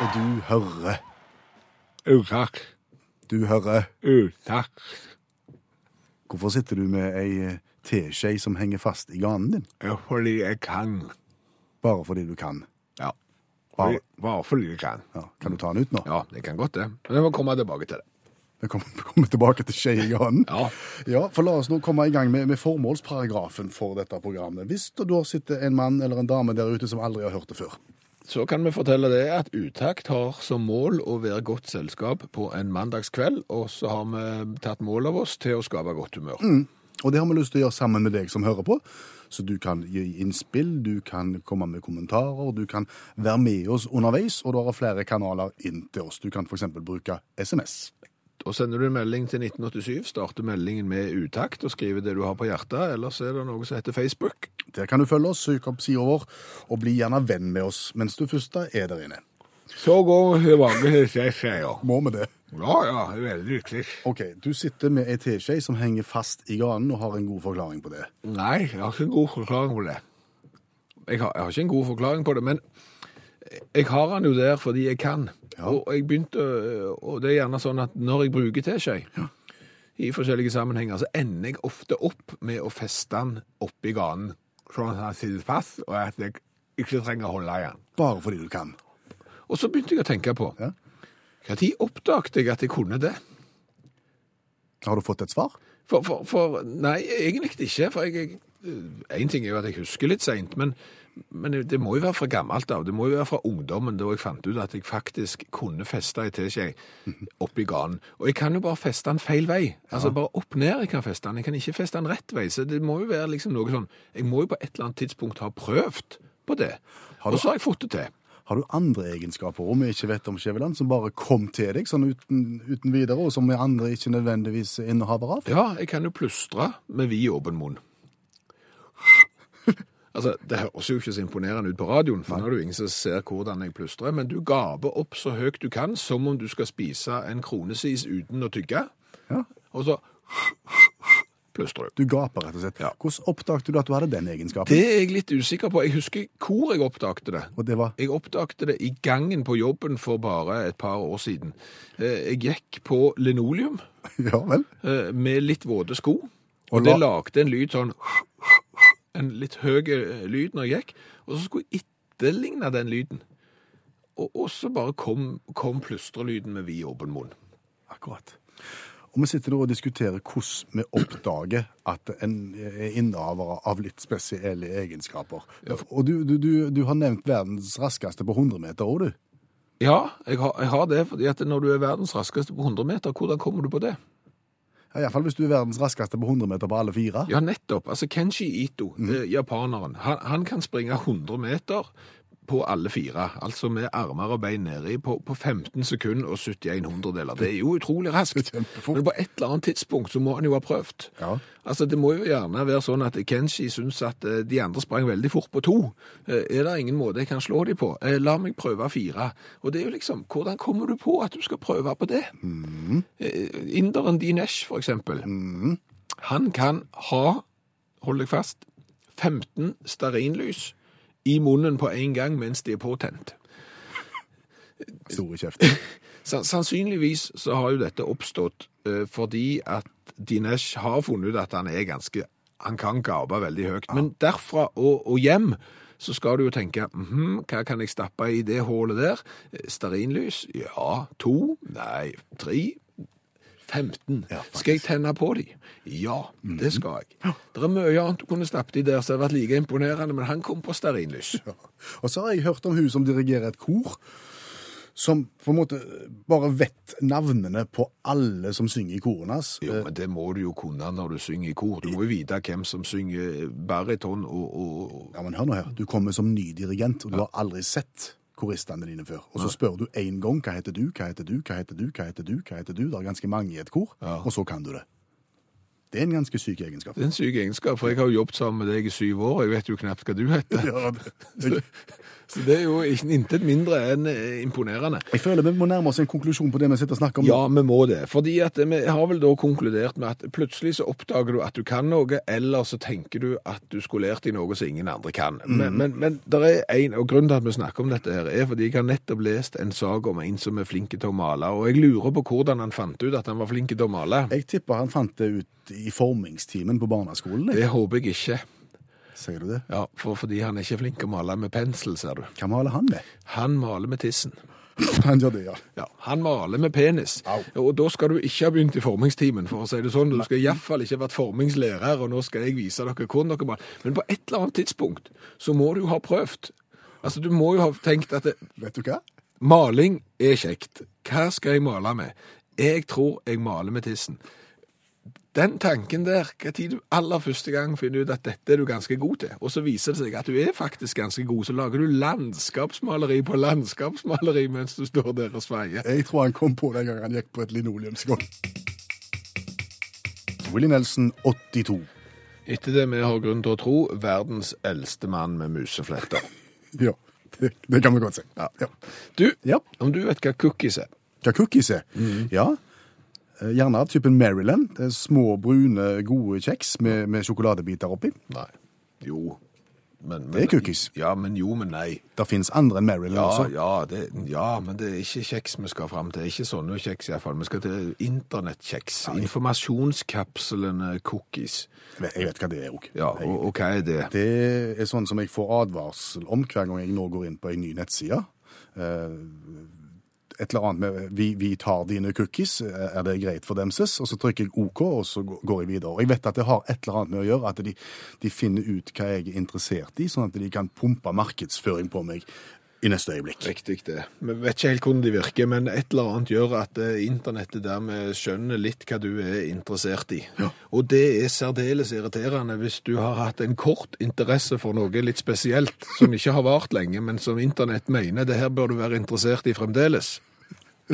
Og du hører. Utakt. Du hører. Utakt. Hvorfor sitter du med ei eh, teskje som henger fast i ganen din? Ja, fordi jeg kan. Bare fordi du kan. Ja. Bare. Bare fordi jeg kan. Ja, kan du ta den ut nå? Ja, det kan godt det. Men jeg må komme tilbake til det. Vi kommer, tilbake til skje i ganen. Ja. Ja, for La oss nå komme i gang med, med formålsparagrafen for dette programmet. Hvis det da sitter en mann eller en dame der ute som aldri har hørt det før. Så kan vi fortelle det at Utakt har som mål å være godt selskap på en mandagskveld, og så har vi tatt mål av oss til å skape godt humør. Og det har vi lyst til å gjøre sammen med deg som hører på. Så du kan gi innspill, du kan komme med kommentarer, du kan være med oss underveis, og du har flere kanaler inn til oss. Du kan f.eks. bruke SMS. Da sender du en melding til 1987, starter meldingen med utakt og skriver det du har på hjertet, ellers er det noe som heter Facebook. Der kan du følge oss, søk opp sida vår, og bli gjerne venn med oss mens du først er der inne. Så går tilbake til sexgreier. Må vi det? Ja, ja, det er veldig lykkelig. OK, du sitter med ei teskje som henger fast i ganen, og har en god forklaring på det. Nei, jeg har ikke en god forklaring på det. Jeg har, jeg har ikke en god forklaring på det, men jeg har den jo der fordi jeg kan. Ja. Og jeg begynte, og det er gjerne sånn at når jeg bruker teskje i forskjellige sammenhenger, så ender jeg ofte opp med å feste den oppi ganen, sånn at han sitter fast, og at jeg ikke trenger å holde i den. Bare fordi du kan. Og så begynte jeg å tenke på, Ja. tid oppdaget jeg at jeg kunne det? Har du fått et svar? For, for, for nei, egentlig ikke. For jeg, jeg, en ting er jo at jeg husker litt seint, men, men det må jo være fra gammelt av. Det må jo være fra ungdommen da jeg fant ut at jeg faktisk kunne feste ei teskje oppi ganen. Og jeg kan jo bare feste den feil vei. Altså bare opp ned jeg kan feste den. Jeg kan ikke feste den rett vei. Så det må jo være liksom noe sånn Jeg må jo på et eller annet tidspunkt ha prøvd på det. Og så har jeg fått det til. Har du andre egenskaper om vi ikke vet om Skjæveland, som bare kom til deg sånn uten, uten videre, og som vi andre ikke nødvendigvis er innehaver av? Ja, jeg kan jo plystre med vid åpen munn. Altså, Det høres jo ikke så imponerende ut på radioen, for nå er det jo ingen som ser hvordan jeg plystrer, men du gaper opp så høyt du kan, som om du skal spise en kronesis uten å tygge, Ja. og så plystrer du. Du gaper, rett og slett. Ja. Hvordan oppdaget du at du hadde den egenskapen? Det er jeg litt usikker på. Jeg husker hvor jeg oppdaget det. Og det var Jeg oppdaget det i gangen på jobben for bare et par år siden. Eh, Jeg gikk på linoleum Ja eh, med litt våte sko, Og og det lagde en lyd sånn En litt høy eh, lyd når jeg gikk, og så skulle jeg etterligne den lyden. Og, så bare kom, kom plystrelyden med vid åpen munn. Akkurat. Og vi sitter nå og diskuterer hvordan vi oppdager at en er innehaver av litt spesielle egenskaper. Og du, du, du, du har nevnt verdens raskeste på 100 meter òg, du. Ja, jeg har, jeg har det, fordi at når du er verdens raskeste på 100 meter, hvordan kommer du på det? Ja, Iallfall hvis du er verdens raskeste på 100 meter på alle fire. Ja, nettopp. Altså, Kenshi Ito, mm. japaneren, han, han kan springe 100 meter på alle fire. Altså med armer og bein nedi på, på 15 sekunder og 71 hundredeler. Det er jo utrolig raskt. Men på et eller annet tidspunkt så må han jo ha prøvd. Ja. Altså, Det må jo gjerne være sånn at Kenshi syns at eh, de andre sprang veldig fort på to. Eh, Er det ingen måte jeg kan slå dem på? Eh, La meg prøve fire. Og det er jo liksom, Hvordan kommer du på at du skal prøve på det? Mm. Inderen Dinesh, for eksempel. Han kan ha, hold deg fast, 15 stearinlys i munnen på en gang mens de er påtent. Store kjeft. Sannsynligvis så har jo dette oppstått uh, fordi at Dinesh har funnet ut at han er ganske Han kan gape veldig høyt. Men derfra og, og hjem så skal du jo tenke mhm, hva kan jeg stappe i det hullet der? Stearinlys? Ja. To? Nei. Tre? 15. Ja, skal jeg tenne på de? Ja, det skal jeg. Det er mye annet du kunne stappet i der som hadde vært like imponerende, men han kom på stearinlys. Og så har jeg hørt om hun som dirigerer et kor, som på en måte bare vet navnene på alle som synger i koret hans. Jo, men det må du jo kunne når du synger i kor. Du må jo vite hvem som synger bariton og, og Ja, men hør nå her. Du kommer som ny dirigent, og du har aldri sett koristene dine før. Og så spør du én gang hva heter du, hva heter du, hva heter du, hva heter du, hva heter du. Det er ganske mange i et kor, Ja. og så kan du det. Det er en ganske syk egenskap. Det er en syk egenskap, for jeg har jo jobbet sammen med deg i syv år, og jeg vet jo knapt hva du heter. Ja, det, Så det er jo intet mindre enn eh, imponerende. jeg føler vi må nærme oss en konklusjon på det vi sitter og snakker om. Ja, vi må det. Fordi at vi har vel da konkludert med at plutselig så oppdager du at du kan noe, eller så tenker du at du skulle lært deg noe som ingen andre kan. Men, men, men der er en, og grunnen til at vi snakker om dette her, er fordi jeg har nettopp lest en sak om en som er flink til å male, og jeg lurer på hvordan han fant ut at han var flink til å male. Jeg tipper han fant det ut i formingstimen på barneskolen. jeg. Det håper jeg ikke. Sier du det? Ja, for fordi han er ikke flink å male med pensel, ser du. Hva maler han med? Han maler med tissen. Han gjør det, ja. Ja, Han maler med penis. Au. Og da skal du ikke ha begynt i formingstimen, for å si det sånn. Du skal iallfall ikke ha vært formingslærer, og nå skal jeg vise dere hvordan dere maler. Men på et eller annet tidspunkt så må du jo ha prøvd. Altså, du må jo ha tenkt at det, Vet du hva? maling er kjekt. Hva skal jeg male med? Jeg tror jeg maler med tissen. Den tanken der, når du aller første gang finner ut at dette er du ganske god til, og så viser det seg at du er faktisk ganske god, så lager du landskapsmaleri på landskapsmaleri mens du står der og sveier. Jeg tror han kom på den gangen han gikk på et linoleumsgulv. Willy Nelson, 82. Etter det vi har grunn til å tro, verdens eldste mann med musefletter. Ja, det, det kan vi godt si. Ja. Du, Ja. om du vet hva cookies er? Hva cookies er? Ja, eh, gjerne av typen Maryland. Det er små, brune, gode kjeks med, med sjokoladebiter oppi. Nei. Jo. Men, men, Det er cookies. Ja, men jo, men nei. Det finnes andre enn Maryland Ja, også. ja, det, ja, men det er ikke kjeks vi skal fram til. Ikke sånne kjeks iallfall. Vi skal til internettkjeks. Informasjonskapslene cookies. Jeg vet hva det er òg. Ja, og, og hva er det? Det er sånn som jeg får advarsel om hver gang jeg nå går inn på en ny nettside. Eh, Et eller annet med vi, 'vi tar dine cookies', eh, er det greit for demses? Og så trykker jeg OK, og så går jeg videre. Og jeg vet at det har et eller annet med å gjøre at de, de finner ut hva jeg er interessert i, sånn at de kan pumpe markedsføring på meg i neste øyeblikk. Riktig det. Vi vet ikke helt hvordan de virker, men et eller annet gjør at eh, internettet dermed skjønner litt hva du er interessert i. Og det er særdeles irriterende hvis du har hatt en kort interesse for noe litt spesielt, som ikke har vart lenge, men som internett mener det her bør du være interessert i fremdeles.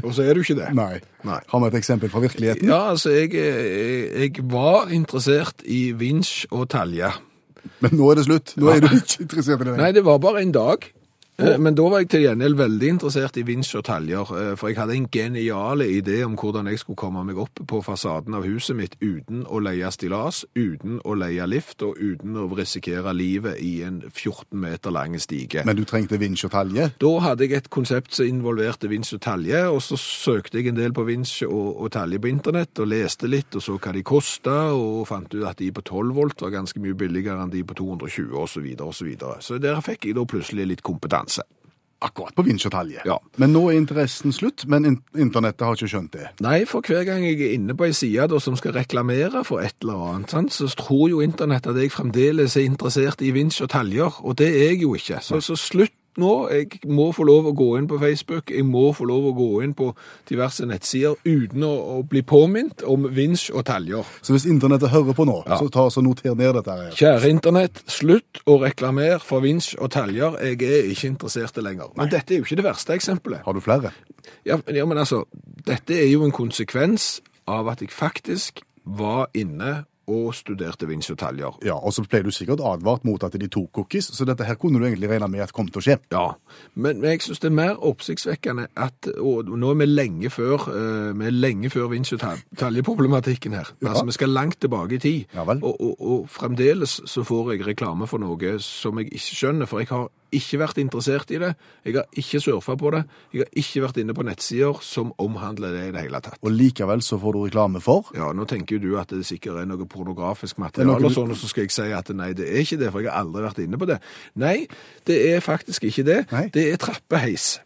Og så er du ikke det. Nei. Nei. Har vi et eksempel fra virkeligheten? Ja, altså, jeg, jeg, jeg var interessert i vinsj og talje. Men nå er det slutt. Nå er du ikke interessert i det. Nei, det var bare en dag. Eh, Men da var jeg til gjengjeld veldig interessert i vinsj og taljer, eh, for jeg hadde en genial idé om hvordan jeg skulle komme meg opp på fasaden av huset mitt uten å leie stillas, uten å leie lift og uten å risikere livet i en 14 meter lang stige. Men du trengte vinsj og talje? Da hadde jeg et konsept som involverte vinsj og talje, og så søkte jeg en del på vinsj og, og talje på internett, og leste litt, og så hva de kostet, og fant ut at de på 12 volt var ganske mye billigere enn de på 220, og så videre, og så videre. Så der fikk jeg da plutselig litt kompetanse. Akkurat på vinsjetalje. Ja. Men nå er interessen slutt, men in internettet har ikke skjønt det. Nei, for hver gang jeg er inne på en side som skal reklamere for et eller annet, sant, så tror jo internett at jeg fremdeles er interessert i vinsj og taljer, og det er jeg jo ikke. Så, så slutt nå. Jeg må få lov å gå inn på Facebook, jeg må få lov å gå inn på diverse nettsider uten å, å bli påminnet om vinsj og taljer. Så hvis internettet hører på nå, Ja. så ta og noter ned dette her. Kjære internett, slutt å reklamere for vinsj og taljer. Jeg er ikke interessert lenger. lenger. Men dette er jo ikke det verste eksempelet. Har du flere? Ja, ja, men altså, dette er jo en konsekvens av at jeg faktisk var inne og studerte vinsj og taljer. Ja, og så ble du sikkert advart mot at de tok cookies, så dette her kunne du egentlig regne med at kom til å skje. Ja, men, jeg synes det er mer oppsiktsvekkende at, og nå er vi lenge før, eh, vi er lenge før vinsj og taljeproblematikken her. Ja. Altså, vi skal langt tilbake i tid. Ja vel. Og, og, og fremdeles så får jeg reklame for noe som jeg ikke skjønner, for jeg har ikke vært interessert i det, jeg har ikke surfa på det, jeg har ikke vært inne på nettsider som omhandler det i det hele tatt. Og likevel så får du reklame for. Ja, nå tenker jo du at det sikkert er noe pornografisk er materiale noe og sånn, og så skal jeg si at nei, det er ikke det, for jeg har aldri vært inne på det. Nei, det er faktisk ikke det. Nei. Det er trappeheis.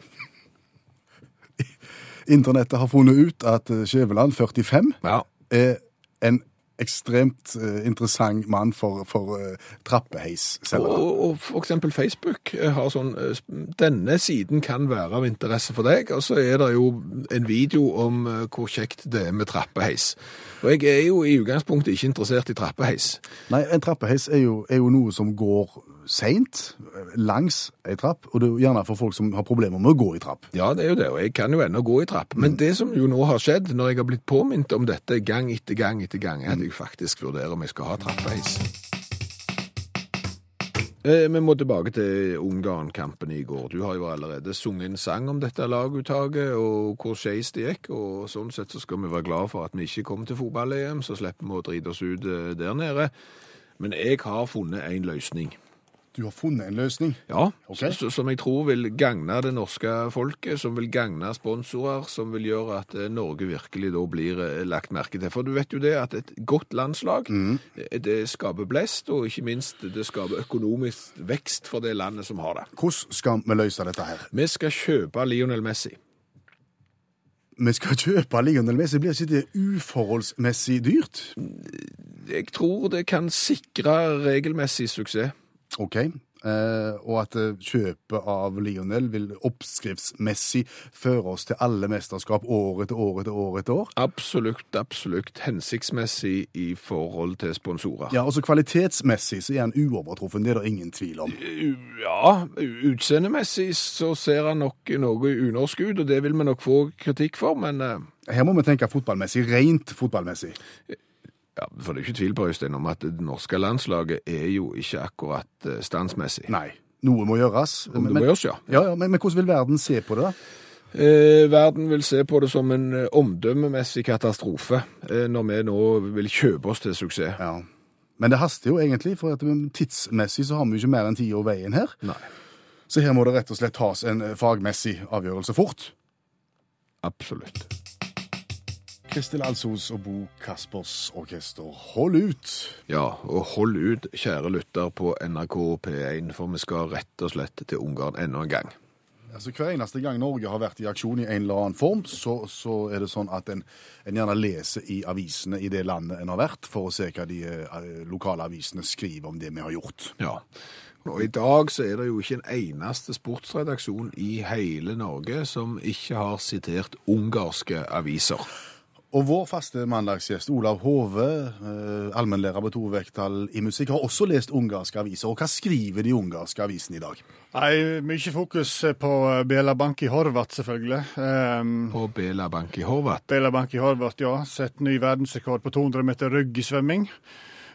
Internettet har funnet ut at Skjæveland, 45, Ja. er en ekstremt eh, interessant mann for, for Og, trappeheisselgere. og for eksempel Facebook eh, har sånn, eh, denne siden kan være av interesse for deg, og så er det jo en video om eh, hvor kjekt det er med trappeheis. Og jeg er jo i utgangspunktet ikke interessert i trappeheis. Nei, en trappeheis er jo, er jo noe som går seint langs ei trapp, og det er jo gjerne for folk som har problemer med å gå i trapp. Ja, det er jo det, og jeg kan jo ennå gå i trapp. Men det som jo nå har skjedd, når jeg har blitt påminnet om dette gang etter gang etter gang, er at jeg faktisk vurderer om jeg skal ha trappeheis. Eh, vi må tilbake til Ungarn-kampen i går. Du har jo allerede sunget en sang om dette laguttaket og hvor skeis det gikk, og sånn sett så skal vi være glad for at vi ikke kom til fotball-EM, så slipper vi å drite oss ut eh, der nede. Men jeg har funnet en løsning. Du har funnet en løsning. Ja, okay. som jeg tror vil gagne det norske folket, som vil gagne sponsorer, som vil gjøre at eh, Norge virkelig da blir eh, lagt merke til. For du vet jo det at et godt landslag, mm. det skaper blest, og ikke minst det skaper økonomisk vekst for det landet som har det. Hvordan skal vi løse dette her? Vi skal kjøpe Lionel Messi. Vi skal kjøpe Lionel Messi. Blir ikke det uforholdsmessig dyrt? Jeg tror det kan sikre regelmessig suksess. OK. Uh, og at eh, kjøpet av Lionel vil oppskriftsmessig føre oss til alle mesterskap år etter år etter år etter år. Absolutt, absolutt hensiktsmessig i forhold til sponsorer. Ja, også kvalitetsmessig så er han uovertruffen, det er det ingen tvil om. Ja, u- utseendemessig så ser han nok noe unorsk ut, og det vil vi nok få kritikk for, men uh... Her må vi tenke fotballmessig, rent fotballmessig. Ja, for det er ikke tvil på, Øystein, om at det norske landslaget er jo ikke akkurat eh, standsmessig. Nei, noe må gjøres. Om det Men- må gjøres, ja. Ja, ja, men, men hvordan vil verden se på det? Eh, verden vil se på det som en eh, omdømmemessig katastrofe, eh, når vi nå vil kjøpe oss til suksess. Ja. Men det haster jo egentlig, for at tidsmessig så har vi jo ikke mer enn ti år veien her. Nei, Så her må det rett og slett tas en eh, fagmessig avgjørelse fort. absolutt. Kristel Alsos og Bo Kaspers Orkester, hold ut! Ja, og hold ut, kjære lytter på NRK P1, for vi skal rett og slett til Ungarn enda en gang. Altså Hver eneste gang Norge har vært i aksjon i en eller annen form, så, så er det sånn at en, en gjerne leser i avisene i det landet en har vært, for å se hva de eh, lokale avisene skriver om det vi har gjort. Ja. Og i dag så er det jo ikke en eneste sportsredaksjon i hele Norge som ikke har sitert ungarske aviser. Og vår faste mandagsgjest Olav Hove, eh, allmennlærer på to vekttall i musikk, har også lest ungarske aviser. Og hva skriver de ungarske avisene i dag? Nei, Mye fokus på Bela Bank i Horvat, selvfølgelig. Um, På Bela Bank i Horvat. Bela Bank i Horvat, ja. Sett ny verdensrekord på 200 meter rygg i svømming.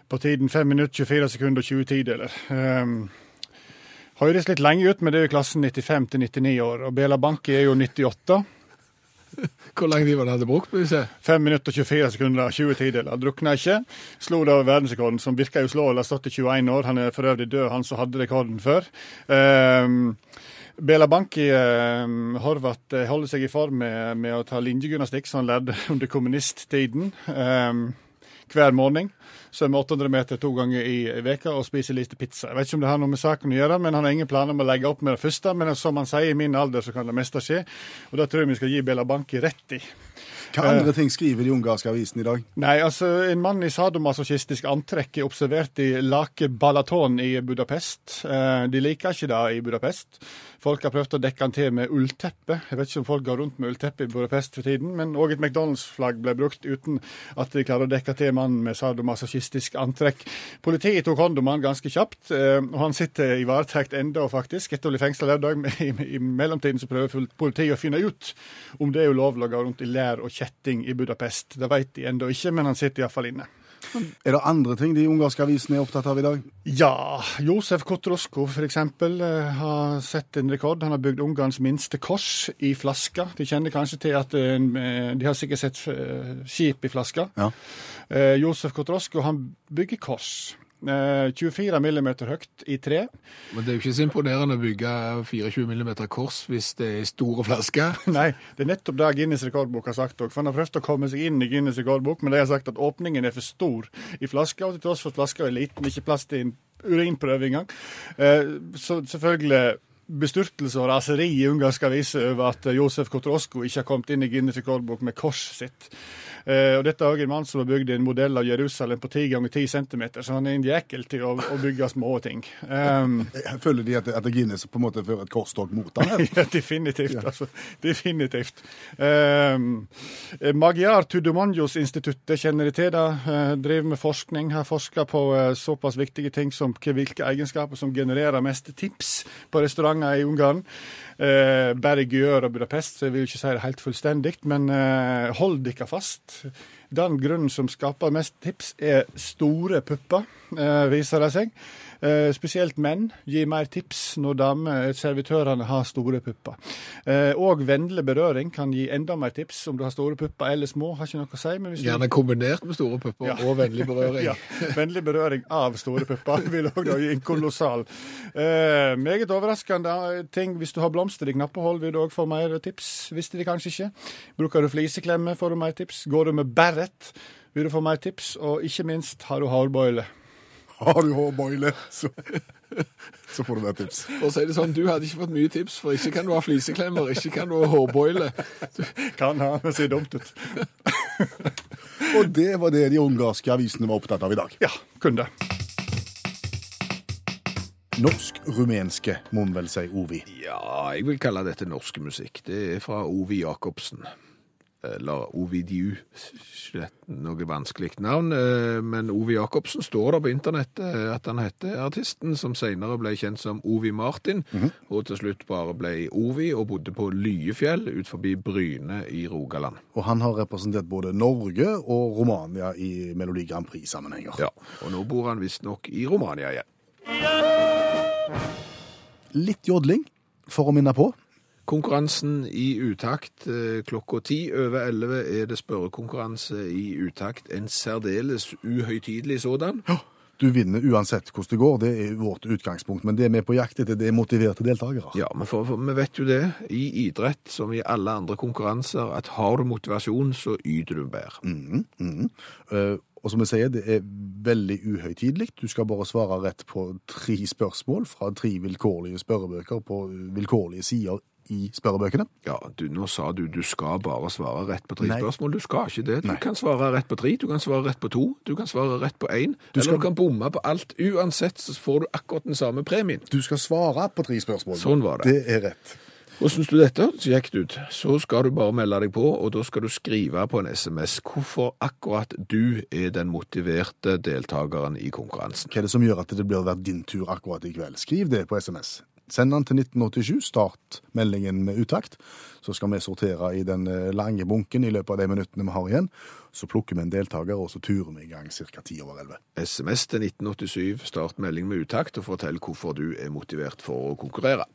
På tiden 5 minutter, 24 sekunder og 20 tideler. Um, høres litt lenge ut, men det er jo klassen 95 til 99 år. Og Bela Banki er jo 98. Hvor lang tid var det hadde brukt på disse? 5 minutter og 24 sekunder og 20 tideler. Drukna ikke. Slo da verdensrekorden, som virker uslåelig. Har stått i 21 år. Han er for øvrig død, han som hadde rekorden før. Um, Bela Banki Horvat eh, holder seg i form med, med å ta linjegymnastikk, som han lærte under kommunisttiden. Um, hver morgen. Svømmer 800 meter to ganger i veka og spiser lite pizza. Jeg vet ikke om det har noe med saken å gjøre, men han har ingen planer om å legge opp med det første. Men som han sier, i min alder så kan det meste skje. Og det tror jeg vi skal gi Bella Banki rett i. Hva andre ting skriver de ungarske avisene i dag? Nei, altså en mann i sadomasochistisk antrekk er observert i Lake Balaton i Budapest. Eh, de liker ikke det i Budapest. Folk har prøvd å dekke han til med ullteppe. Jeg vet ikke om folk går rundt med ullteppe i Budapest for tiden, men òg et McDonald's-flagg ble brukt uten at de klarer å dekke til mannen med sadomasochistisk antrekk. Politiet tok hånd om han ganske kjapt, eh, og han sitter i varetekt enda faktisk, etter å bli fengsla lørdag. I, mellomtiden så prøver politiet å finne ut om det er ulovlig å gå rundt i lær og kjetting i Budapest. Det vet de ennå ikke, men han sitter iallfall inne. Er det andre ting de ungarske avisene er opptatt av i dag? Ja, Josef Kotrosko f.eks. Uh, har sett en rekord. Han har bygd Ungarns minste kors i flaska. De kjenner kanskje til at eh, De har sikkert sett eh, skip i flaska. Ja. Eh, Josef Kotrosko han bygger kors. Eh, 24 millimeter høyt i tre. Men det er jo ikke så imponerende å bygge 24 mm kors hvis det er store flasker. Nei, det er nettopp det Guinness rekordbok har sagt òg. For han har prøvd å komme seg inn i Guinness rekordbok, men de har sagt at åpningen er for stor i flaska, og til tross for at flaska er liten, ikke plass til en urinprøve engang. Eh, så selvfølgelig bestyrtelse og raseri i ungarske aviser over at Josef Kotrosko ikke har kommet inn i Guinness rekordbok med korset sitt. Eh, og dette er òg en mann som har bygd en modell av Jerusalem på 10 ganger 10 cm, så han er en jækel til å, å bygge små ting. Um, føler de at, at Guinness på en måte fører et korstog mot ham ja, definitivt. altså. Definitivt. Um, Magyar Tudomanjos-instituttet, kjenner de til det? Uh, driver med forskning, har forska på såpass viktige ting som hvilke egenskaper som genererer mest tips på restauranter i Ungarn. Uh, Gyør og Budapest, så jeg vil ikke si det helt fullstendig, men uh, hold dere fast. Den grunnen som skaper mest tips, er store pupper, uh, viser det seg. Eh, spesielt menn gir mer tips når damer, servitørene har store pupper. Eh, og vennlig berøring kan gi enda mer tips om du har store pupper eller små. har ikke noe å si. Men Gjerne kombinert med store pupper Ja. og vennlig berøring. ja, Vennlig berøring av store pupper vil òg gi en kolossal. Eh, meget overraskende ting. Hvis du har blomster i knappehold, vil du òg få mer tips. Visste de kanskje ikke. Bruker du fliseklemme, får du mer tips. Går du med beret, vil du få mer tips. Og ikke minst har du hårbøyle. Har du hårboile, så, så får du mer tips. For å si det sånn, Du hadde ikke fått mye tips, for ikke kan du ha fliseklemmer, ikke kan du ha hårbøyle. Kan ha, men ser dumt ut. Og det var det de ungarske avisene var opptatt av i dag. Ja, kunne. det. Norsk-rumenske, må vi vel si, Ovi. Ja, jeg vil kalle dette norsk musikk. Det er fra Ovi Jacobsen. Eller Ovidiu. Slett noe vanskelig navn. eh, Men Ovi Jacobsen står det på internettet at han heter artisten, som senere ble kjent som Ovi Martin, og til slutt bare ble Ovi, og bodde på Lyefjell ut forbi Bryne i Rogaland. Og han har representert både Norge og Romania i Melodi Grand Prix-sammenhenger. Ja, Og nå bor han visstnok i Romania igjen. Litt jodling, for å minne på. Konkurransen i utakt eh, klokka ti over elleve er det spørrekonkurranse i utakt. En særdeles uhøytidelig sådan. Du vinner uansett hvordan det går, det er vårt utgangspunkt. Men det vi er på jakt etter, det er motiverte deltakere. Ja, men for, for, vi vet jo det, i idrett som i alle andre konkurranser, at har du motivasjon, så yter du bedre. Mm, mhm. Uh, og som jeg sier, det er veldig uhøytidelig. Du skal bare svare rett på tre spørsmål fra tre vilkårlige spørrebøker på vilkårlige sider i spørrebøkene. Ja, du, nå sa du du skal bare svare rett på tre Nei. spørsmål. Du skal ikke det. Du Nei. kan svare rett på tre, du kan svare rett på to, du kan svare rett på én, Du eller skal- du kan bomme på alt. Uansett så får du akkurat den samme premien. Du skal svare på tre spørsmål. Sånn var det. Det er rett. Og syns du dette hørtes kjekt ut, så skal du bare melde deg på, og da skal du skrive på en SMS hvorfor akkurat du er den motiverte deltakeren i konkurransen. Hva er det som gjør at det blir din tur akkurat i kveld? Skriv det på SMS. Send den til 1987, start meldingen med utakt. Så skal vi sortere i den eh, lange bunken i løpet av de minuttene vi har igjen. Så plukker vi en deltaker, og så turer vi i gang ca. ti over elleve. SMS til 1987, start melding med utakt, og fortell hvorfor du er motivert for å konkurrere.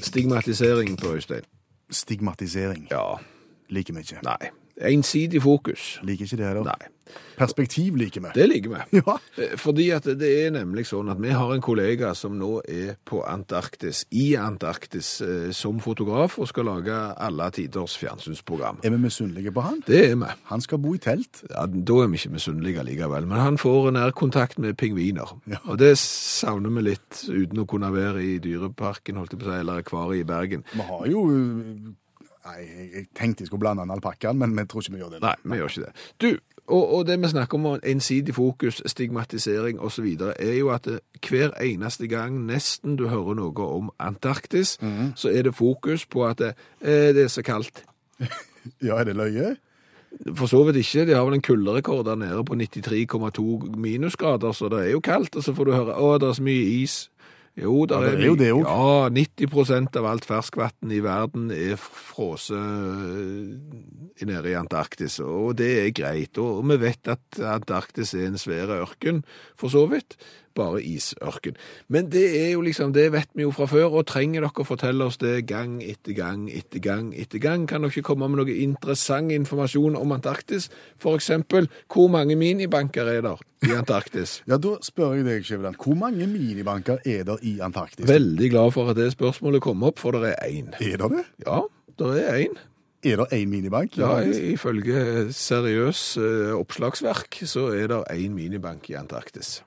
Stigmatisering på Øystein. Stigmatisering Ja, liker vi ikke. nei. Ensidig fokus. Liker ikke det heller. Nei. Perspektiv liker vi. Det liker vi. Ja. Eh, Fordi at det er nemlig sånn at vi har en kollega som nå er på Antarktis, i Antarktis, eh, som fotograf, og skal lage alle tiders fjernsynsprogram. Er vi misunnelige på han? Det er vi. Han skal bo i telt. Ja, da er vi ikke misunnelige likevel, men han får nærkontakt med pingviner. Ja. Og det savner vi litt, uten å kunne være i dyreparken, holdt jeg på å si, eller akvariet i Bergen. Vi har jo Nei, jeg- tenkte jeg skulle blande en alpakkaen, men vi tror ikke vi gjør det. Nei, vi gjør ikke det. Du, og, og det vi snakker om, ensidig fokus, stigmatisering osv., er jo at hver eneste gang nesten du hører noe om Antarktis, så er det fokus på at det, eh, det er så kaldt. Ja, er det løye? For så vidt ikke. De har vel en kulderekord der nede på 93,2 minusgrader, så det er jo kaldt. Og så får du høre å, det er så mye is. Jo, der Ja, det er jo det òg. Ja, 90% av alt ferskvann i verden er frosset eh, nede i Antarktis, og det er greit. Og vi vet at Antarktis er en svær ørken, for så vidt. Bare isørken. Men det er jo liksom, det vet vi jo fra før, og trenger dere fortelle oss det gang etter gang etter gang etter gang? Kan dere komme med noe interessant informasjon om Antarktis? For eksempel, hvor mange minibanker er der i Antarktis? Ja, Da spør jeg deg, Skjæveland, hvor mange minibanker er der i Antarktis? Veldig glad for at det spørsmålet kom opp, for det er én. Er det det? Ja, det er én. Er det én minibank? Ja, ifølge seriøs eh, oppslagsverk så er det én minibank i Antarktis.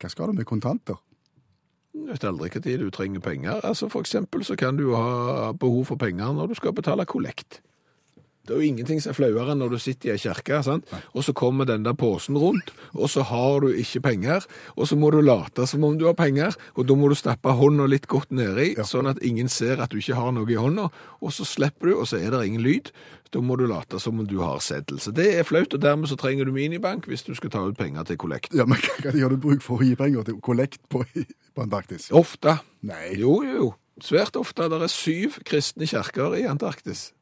Hva skal du med kontanter? Jeg vet aldri når du trenger penger. Altså For eksempel så kan du ha behov for penger når du skal betale kollekt. Det er jo ingenting som er flauere enn når du sitter i ei kirke, og så kommer den der posen rundt, og så har du ikke penger, og så må du late som om du har penger, og da må du stappe hånda litt godt nedi, sånn at ingen ser at du ikke har noe i hånda, og så slipper du, og så er det ingen lyd. Da må du late som om du har seddel. Så det er flaut, og dermed så trenger du minibank hvis du skal ta ut penger til kollekt. Ja, men Hva gjør du bruk for å gi penger til kollekt på, på Antarktis? Ofte. Nei. Jo, jo, jo. Svært ofte. Det er syv kristne kjerker i Antarktis.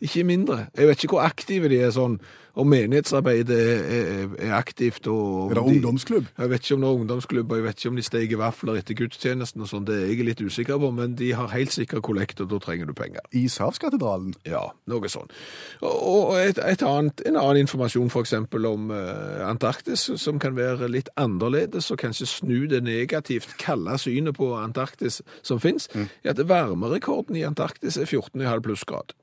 Ikke mindre. Jeg vet ikke hvor aktive de er sånn, om menighetsarbeidet er, er, er aktivt. Og, Er det de- ungdomsklubb? Jeg vet ikke om det er ungdomsklubb, og jeg vet ikke om de steker vafler etter gudstjenesten og sånn. Det er jeg litt usikker på, men de har helt sikkert kollekt, og da trenger du penger. I Savskatedralen? Ja, noe sånn. Og, et, et annet, en annen informasjon for eksempel om eh, Antarktis, som kan være litt annerledes, og kanskje snu det negativt kalde synet på Antarktis som finnes, er at varmerekorden i Antarktis er 14,5 plussgrad.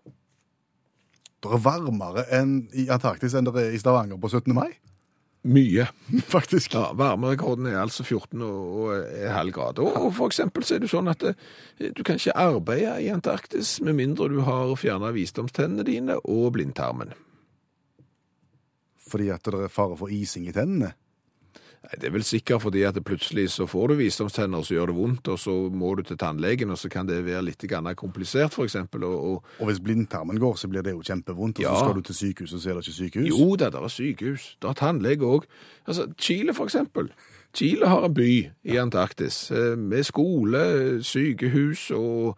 Det er varmere enn i Antarktis enn det er i Stavanger på 17. mai, Mye. faktisk. Ja, Varmerekorden er altså 14 og, og halv grad. Og, og for eksempel så er det sånn at eh, du kan ikke arbeide i Antarktis med mindre du har fjerna visdomstennene dine og blindtarmen. Fordi at det er fare for ising i tennene. Nei, Det er vel sikkert fordi at det plutselig så får du visdomstenner, så gjør det vondt, og så må du til tannlegen, og så kan det være litt grann komplisert, eksempel. Og, og, Og hvis blindtarmen går, så blir det jo kjempevondt. Og Ja. så skal du til sykehuset, så er det ikke sykehus. jo da, det er sykehus. Det er tannlege òg. Altså, Chile, for eksempel. Chile har en by i Antarktis eh, med skole, sykehus og,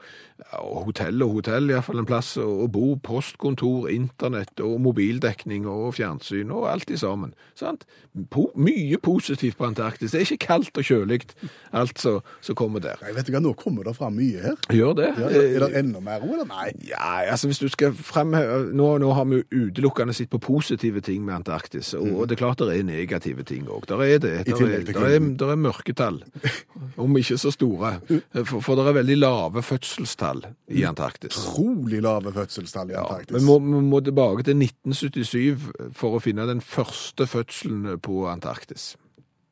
og hotell og hotell, iallfall en plass å bo, postkontor, internett og mobildekning og fjernsyn og alt i sammen. Sant? Po mye positivt på Antarktis. Det er ikke kaldt og kjølig, alt som kommer der. Nei, vet du hva, nå kommer det fram mye her. Gjør det. Ja, Eh, er det enda mer ro, eller? Nei. Ja, altså hvis du skal fremheve nå, nå har vi jo utelukkende sett på positive ting med Antarktis, og, og det er klart det er negative ting òg. Der er det. I Der tillegg er, til der er, det er mørketall, om ikke så store. For, for det er veldig lave fødselstall i Antarktis. Utrolig lave fødselstall i Ja, Antarktis. vi må, vi må tilbake til 1977 for å finne den første fødselen på Antarktis.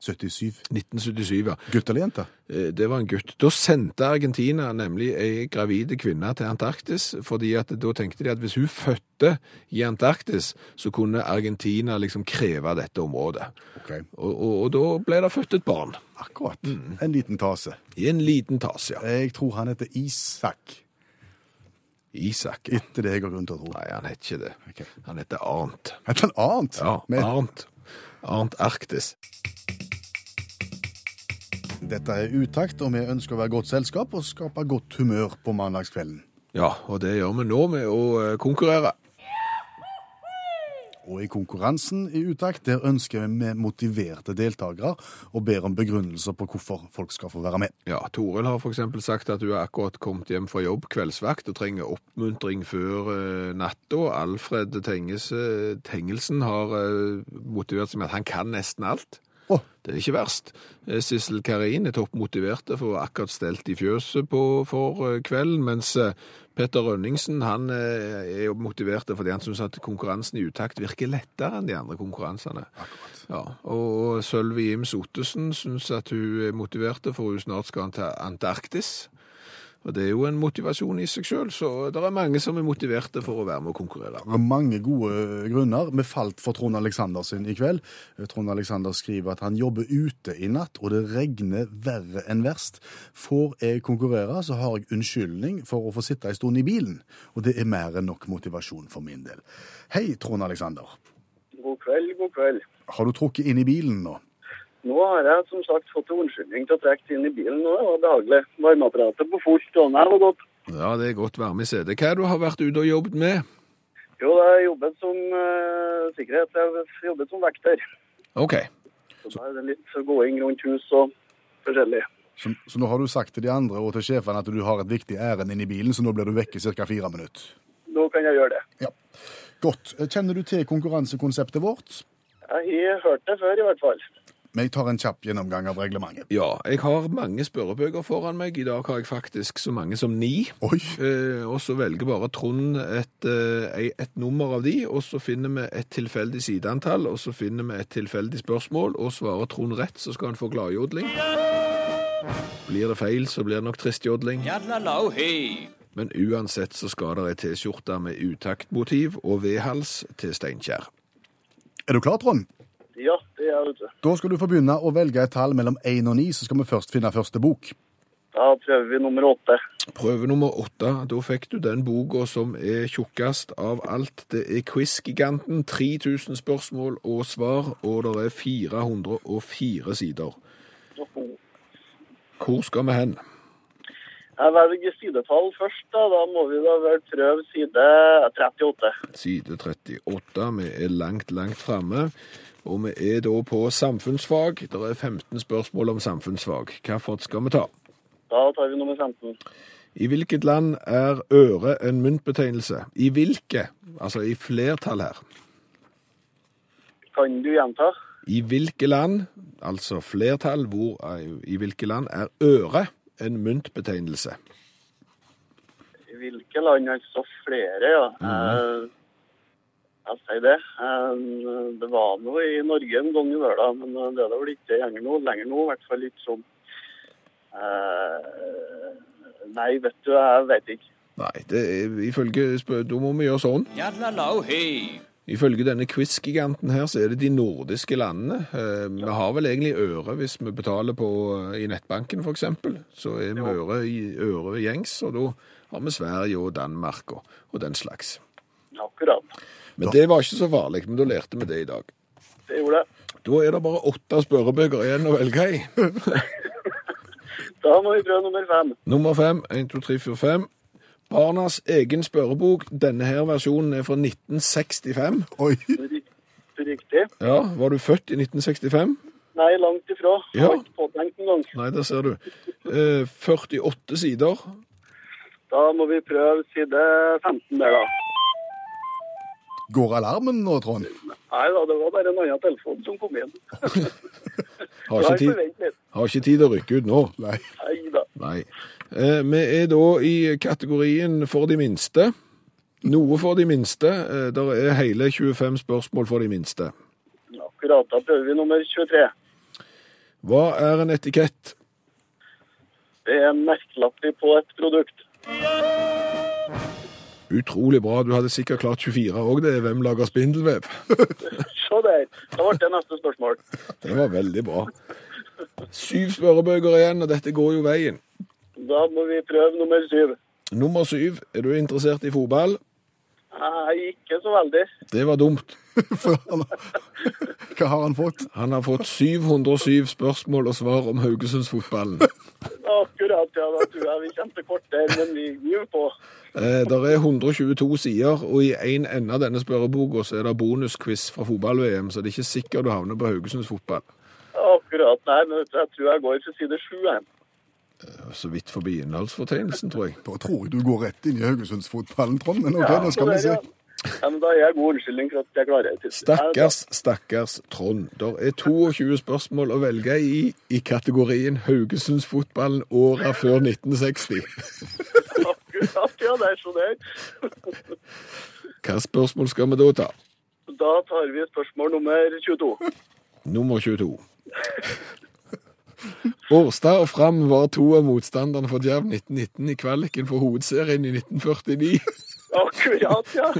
77. 1977, ja. Gutt eller jente? Eh, Det var en gutt. Da sendte Argentina nemlig ei gravide kvinne til Antarktis, fordi at da tenkte de at hvis hun fødte i Antarktis, så kunne Argentina liksom kreve dette området. Ok, Og, og, og da ble det født et barn. akkurat. Mm. En liten tase. I en liten tase, ja. Jeg tror han heter Isak. Isak. ja. Etter det jeg har grunn til å tro. Nei, han heter ikke det. Okay. Han heter Arnt. Heter han Arnt? Ja, Arnt. Arnt Arktis. Dette er utakt, og vi ønsker å være godt selskap og skape godt humør på mandagskvelden. Ja, og det gjør vi nå med å eh, konkurrere. Og i konkurransen i utakt, der ønsker vi med motiverte deltakere og ber om begrunnelser på hvorfor folk skal få være med. Ja, Toril har eksempel sagt at hun har akkurat kommet hjem fra jobb kveldsvakt og trenger oppmuntring før uh, natta. Alfred eh, Tengelsen har eh, motivert seg med at han kan nesten alt. Å. Det er ikke verst. Eh, Sissel Karin er toppmotiverte for å akkurat stelt i fjøset på, for eh, kvelden, mens eh, Petter Rønningsen han er jo motiverte fordi han syns at konkurransen i utakt virker lettere enn de andre konkurransene. Ja, og Sølvi Ims Ottesen syns at hun er motivert for hun snart skal til Antarktis. Og det er jo en motivasjon i seg sjøl, så det er mange som er motiverte for å være med og konkurrere. Det er mange gode grunner. Vi falt for Trond Alexander sin i kveld. Trond Alexander skriver at han jobber ute i natt, og det regner verre enn verst. Får jeg konkurrere, så har jeg unnskyldning for å få sitte en stund i bilen. Og det er mer enn nok motivasjon for min del. Hei, Trond Alexander. God kveld, god kveld. Har du trukket inn i bilen nå? Nå har jeg som sagt fått en unnskyldning til å trekke inn i bilen, og det var behagelig. Varmeapparatet på fullt, og det var godt. Ja, det er godt varme i setet. Hva er det du har vært ute og jobbet med? Jo, jeg har jobbet som uh, sikkerhet. Jeg har jobbet som vekter. OK. Så da er det litt gåing rundt hus og forskjellig. Så, så nå har du sagt til de andre og til sjefen at du har et viktig ærend inn i bilen, så nå blir du vekk i ca. fire minutter. Nå kan jeg gjøre det. Ja. Godt. Kjenner du til konkurransekonseptet vårt? Jeg har hørt det før, i hvert fall. Men jeg tar en kjapp gjennomgang av reglementet. Ja, jeg har mange spørrebøker foran meg. I dag har jeg faktisk så mange som ni. Oi! Eh, og så velger bare Trond et, eh, et nummer av de, og så finner vi et tilfeldig sideantall, og så finner vi et tilfeldig spørsmål, og svarer Trond rett, så skal han få gladjodling. Blir det feil, så blir det nok tristjodling. Men uansett så skal det ei T-skjorte med utaktmotiv og V-hals til Steinkjer. Er du klar, Trond? Ja, det er det. Da skal du få begynne å velge et tall mellom 1 og 9, så skal vi først finne første bok. Da prøver vi nummer åtte. Prøve nummer åtte. Da fikk du den boka som er tjukkest av alt. Det er Quiz-giganten. 3000 spørsmål og svar, og det er 404 sider. Hvor skal vi hen? Jeg velger sidetall først. Da Da må vi da vel prøve side 38. Side 38. Vi er langt, langt framme. Og vi er da på samfunnsfag. Det er 15 spørsmål om samfunnsfag. Hvilket skal vi ta? Da tar vi nummer 15. I hvilket land er øre en myntbetegnelse? I hvilke? Altså i flertall her. Kan du gjenta? I hvilke land, altså flertall, hvor, i hvilke land er øre en myntbetegnelse? I hvilke land? Altså flere, ja. Eh, jeg sier det. Eh, det var noe i Norge en gang i verden, men eh, det er det vel ikke lenger nå. Lenger nå, i hvert fall ikke sånn. Eh, nei, vet du, jeg vet ikke. Nei, det er, ifølge, da må vi gjøre sånn. Ifølge denne quiz-giganten her, så er det de nordiske landene. Vi har vel egentlig øre hvis vi betaler på, i nettbanken, for eksempel. Så er vi øre, øre gjengs, og da har vi Sverige og Danmark og, og den slags. Akkurat. Men det var ikke så farlig, men da lærte vi det i dag. Det gjorde det. Da er det bare åtte spørrebøker igjen å velge i. Da må vi prøve nummer fem. Nummer fem, 1, 2, 3, 4, 5. Barnas egen spørrebok. Denne her versjonen er fra 1965. Oi, Riktig. Ja, var du født i 1965? Nei, langt ifra. Ja. har ikke påtenkt engang. Nei, der ser du. Eh, 48 sider. Da må vi prøve side 15 der, da. Går alarmen nå, Trond? Nei da, det var bare en annen telefon som kom inn. Har ikke, tid, har ikke tid å rykke ut nå. Nei. Nei. Nei. Eh, vi er da i kategorien for de minste. Noe for de minste. Eh, der er hele 25 spørsmål for de minste. Akkurat. Da prøver vi nummer 23. Hva er en etikett? Det er en merkelapp på et produkt. Utrolig bra. Du hadde sikkert klart 24 òg, det. Hvem lager spindelvev? Se der. Da ble det neste spørsmål. Det var veldig bra. Syv spørrebøker igjen, og dette går jo veien. Da må vi prøve nummer syv. Nummer syv. Er du interessert i fotball? Nei, ikke så veldig. Det var dumt. Hva har han fått? Han har fått 707 spørsmål og svar om Haugesundsfotballen. Akkurat, ja. Da tror jeg vi kommer til kort der, men vi gir på. Eh, der er 122 sider, og i en ende av denne spørreboka så er det bonusquiz fra fotball-VM, så det er ikke sikkert du havner på Haugesunds fotball. Akkurat. Nei, men jeg tror jeg går til side sju. jeg. Så vidt forbi innholdsfortegnelsen, tror jeg. Da tror jeg du går rett inn i Haugesundsfotballen, Trond. Men OK, nå skal vi se. ja. Ja, men Da er jeg god unnskyldning for at jeg klarer det. Stakkars, stakkars Trond. Der er 22 spørsmål å velge i i kategorien Haugesundsfotballen åra før 1960. Ja. Det er sånn det er. Hva spørsmål skal vi da ta? Da tar vi spørsmål nummer 22. Nummer 22. Årstad og Fram var to av motstanderne for Djerv 1919 i kvaliken for hovedserien i 1949. Akkurat, ja.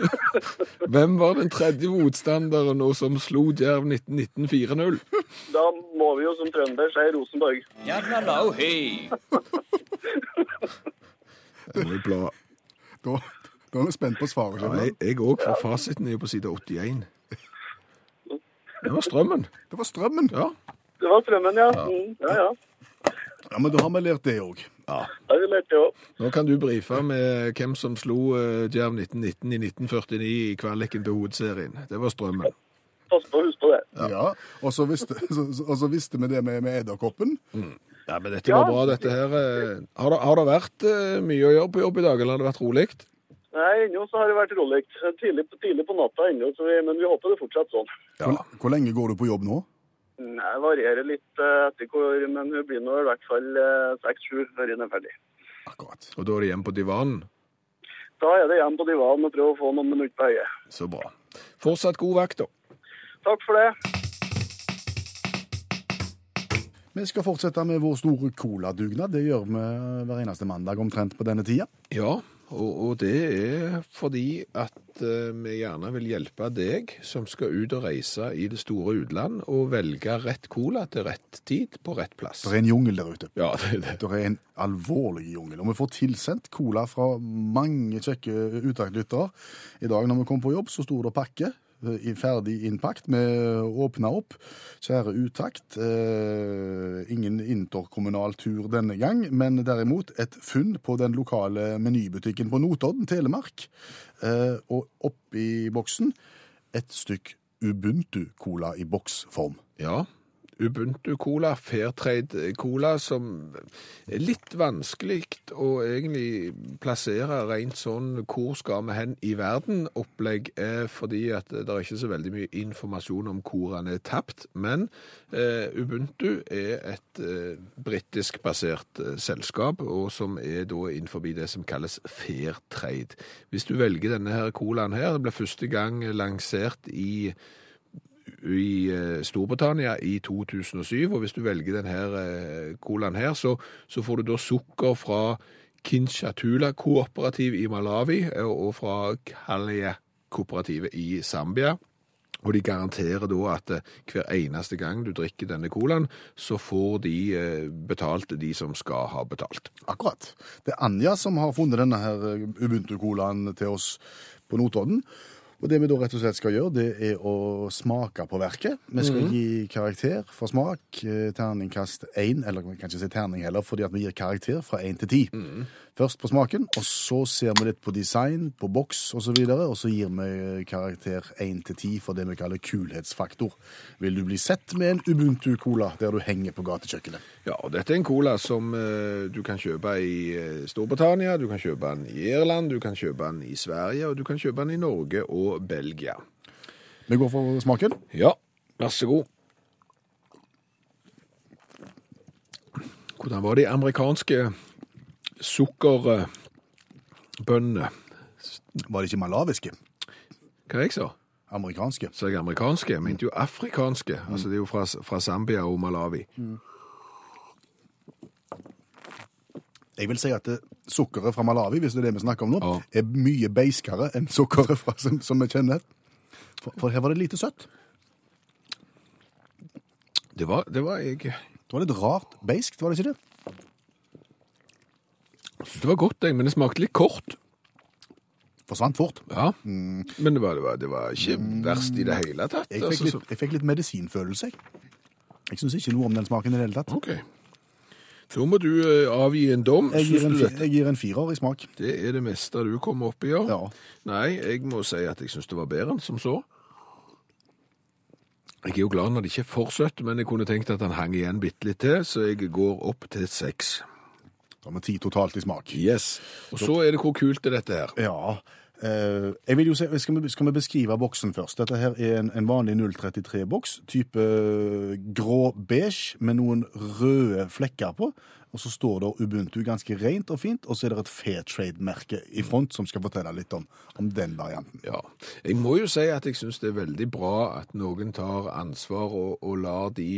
Hvem var den tredje motstanderen og som slo Djerv 1919 4-0? Da må vi jo som trønder si Rosenborg. Det må jeg bla. Da, da er vi spent på svaret. Ja, jeg òg, for fasiten er jo på side 81. Det var strømmen. Det var strømmen. Ja. Det var strømmen, ja. Mm, ja, ja. Ja, Men da har vi lært det òg. Da har vi lært det også. Nå kan du brife med hvem som slo eh, Djerv 1919 i 1949 i kvaliken til hovedserien. Det var strømmen. Pass på å huske på det. Ja. Og så visste, så, så- og så visste vi det med, med edderkoppen. Ja, men dette var bra, dette her. eh. Har det, har det vært eh, mye å gjøre på jobb i dag, eller har det vært rolig? Nei, ennå så har det vært rolig. Tidlig, på- tidlig på natta ennå, så vi, men vi håper det fortsatt sånn. Hvor, hvor lenge går du på jobb nå? Nei, varierer litt eh, etter hvor, men hun blir nå i hvert fall seks-sju før hun er ferdig. Akkurat. Og da er det hjem på divanen. Da er det hjem på divanen og prøve å få noen minutter på øyet. Så bra. Fortsatt god vakt, da. Takk for det. Vi skal fortsette med vår store coladugnad. Det gjør vi hver eneste mandag omtrent på denne tida. Ja, og, og det er fordi at uh, vi gjerne vil hjelpe deg som skal ut og reise i det store utland, og velge rett cola til rett tid på rett plass. Det er en jungel der ute. Ja, det er det. Det er en alvorlig jungel. Og vi får tilsendt cola fra mange kjekke utaktlyttere. I dag når vi kom på jobb, så sto det pakke ferdig innpakt. Vi åpna opp. Kjære utakt. Eh, ingen interkommunal tur denne gang, men derimot et funn på den lokale menybutikken på Notodden, Telemark. Eh, og oppi boksen et stykk Ubuntu-cola i boksform. Ja, Ubuntu-cola, Fairtrade-cola, som er litt vanskelig å egentlig plassere rent sånn hvor skal vi hen i verden-opplegg, er fordi at det er ikke så veldig mye informasjon om hvor den er tapt. Men eh, Ubuntu er et eh, britisk basert eh, selskap, og som er da innenfor det som kalles Fairtrade. Hvis du velger denne her colaen her, det ble første gang lansert i i eh, Storbritannia i 2007, og hvis du velger denne eh, colaen her, så, så får du da sukker fra Kinchatula kooperativ i Malawi eh, og fra Kalia kooperativet i Zambia. Og de garanterer da at hver eneste gang du drikker denne colaen, så får de betalt de som skal ha betalt. Akkurat. Det er Anja som har funnet denne her Ubuntu-colaen til oss på Notodden. Og det vi da rett og slett skal gjøre, det er å smake på verket. Vi skal gi karakter for smak. eh, Terningkast én, eller vi kan ikke si terning heller, fordi at vi gir karakter fra én til ti. Først på smaken, og så ser vi litt på design, på boks osv., og, så og så gir vi karakter én til ti for det vi kaller kulhetsfaktor. Vil du bli sett med en Ubuntu-cola der du henger på gatekjøkkenet? Ja, og dette er en cola som uh, du kan kjøpe i eh, Storbritannia, du kan kjøpe den i Irland, du kan kjøpe den i Sverige, og du kan kjøpe den i Norge og Belgia. Vi går for smaken. Ja, vær så god. Hvordan var de amerikanske sukkerbønnene? Var de ikke malawiske? Hva jeg sa? Amerikanske. Så jeg amerikanske? Jeg mente jo afrikanske. Altså det er jo fra, fra Zambia og Malawi. Jeg vil si at det, sukkeret fra Malawi, hvis det er det vi snakker om nå, Ja. er mye beiskere enn sukkeret fra, som, som vi kjenner. For, for her var det lite søtt. Det var, det var jeg Det var litt rart beiskt, var det ikke det? Det var godt, jeg, men det smakte litt kort. Forsvant fort. Ja. Men det var, det, var, det var ikke verst i det hele tatt. Jeg fikk altså, litt, jeg fikk litt medisinfølelse, jeg. Jeg syns ikke noe om den smaken i det hele tatt. OK. Så må du eh, avgi en dom. Jeg gir en, jeg gir en firer i smak. Det er det meste du kommer opp i, ja. Ja. Nei, jeg må si at jeg syns det var bedre enn som så. Jeg er jo glad når det ikke er for søtt, men jeg kunne tenkt at han hang igjen bitte litt til, så jeg går opp til seks. Da har vi ti totalt i smak. Yes. Og så er det hvor kult er dette her. Ja. Eh, jeg vil jo se, skal, vi, skal vi beskrive boksen først? Dette her er en, en vanlig 033-boks, type eh, grå-beige med noen røde flekker på. Og så står det Ubuntu ganske rent og fint, og så er det et Fairtrade-merke i front som skal fortelle litt om, om den varianten. Ja. Jeg må jo si at jeg syns det er veldig bra at noen tar ansvar og, og lar de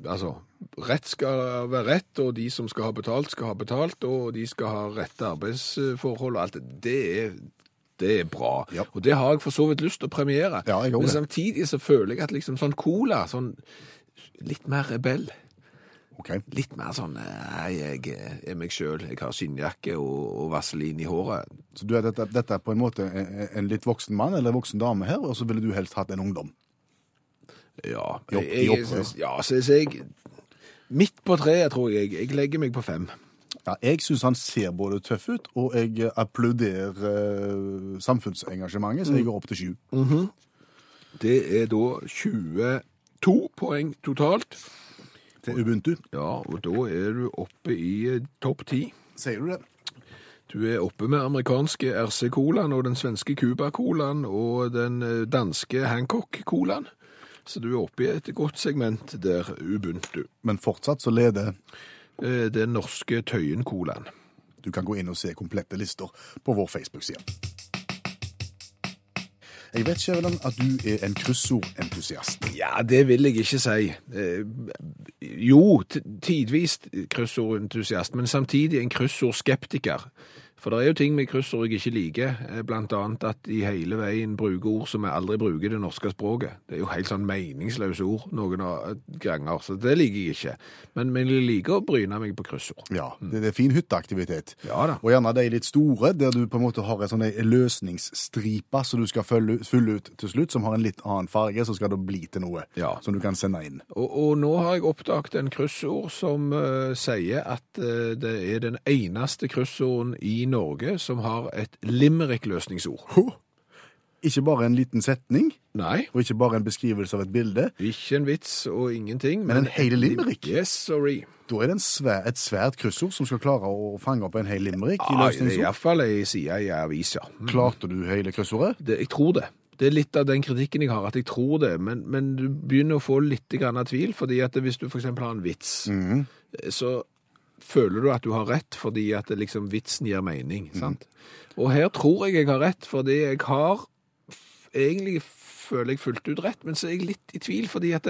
Altså, rett skal være rett, og de som skal ha betalt, skal ha betalt, og de skal ha rette arbeidsforhold og alt. Det er det er bra. Ja. Og det har jeg for så vidt lyst til å premiere. Ja, Men samtidig så føler jeg at liksom sånn cola, sånn litt mer rebell. Okay. Litt mer sånn Nei, jeg er meg sjøl. Jeg har skinnjakke og, og vaselin i håret. Så du er dette, dette er på en måte en, en litt voksen mann eller voksen dame her, og så ville du helst hatt en ungdom? Ja, Jobb, jeg, jeg, jobb, ja så, så jeg Midt på treet, tror jeg. Jeg legger meg på fem. Ja, jeg syns han ser både tøff ut, og jeg applauderer eh, samfunnsengasjementet, så jeg går opp til sju. Det er da 22 poeng totalt. Til Ubuntu. Ja, og da er du oppe i eh, topp ti. Sier du det? Du er oppe med amerikanske RC-colaen og den svenske Cuba-colaen og den eh, danske Hancock-colaen. Så du er oppe i et godt segment der, Ubuntu. Men fortsatt så leder Den norske Tøyen-colaen. Du kan gå inn og se komplette lister på vår Facebook-side. Jeg vet, Skjæveland, at du er en kryssordentusiast. Ja, det vil jeg ikke si. Eh, jo, tidvis kryssordentusiast, men samtidig en kryssordskeptiker. For det er jo ting med kryssord jeg ikke liker, eh, blant annet at de hele veien bruker ord som jeg aldri bruker i det norske språket. Det er jo helt sånn meningsløse ord noen ganger, så det liker jeg ikke. Men, men jeg liker å bryne meg på kryssord. Ja, det, det er fin hytteaktivitet. Ja da. Og gjerne de litt store, der du på en måte har en sånn løsningsstripe som du skal fylle ut til slutt, som har en litt annen farge, så skal det bli til noe Ja. som du kan sende inn. Og, og nå har jeg oppdaget en kryssord som uh, sier at uh, det er den eneste kryssorden i Norge som har et limerick-løsningsord. Ikke bare en liten setning, Nei, og ikke bare en beskrivelse av et bilde. ikke en vits og ingenting. Men en hel limerick? Yes, sorry. Da er det en svær, et svært kryssord som skal klare å fange opp en hel limerick i Ja, det løsningsord. iallfall ei side i avisa. Mm. Klarte du hele kryssordet? Det, jeg tror det. Det er litt av den kritikken jeg har, at jeg tror det. Men, men du begynner å få litt grann av tvil, fordi at hvis du f.eks. har en vits, så føler du at du har rett fordi at det liksom vitsen gir mening. sant? Og her tror jeg jeg har rett, fordi jeg har egentlig føler jeg fullt ut rett, men så er jeg litt i tvil, fordi at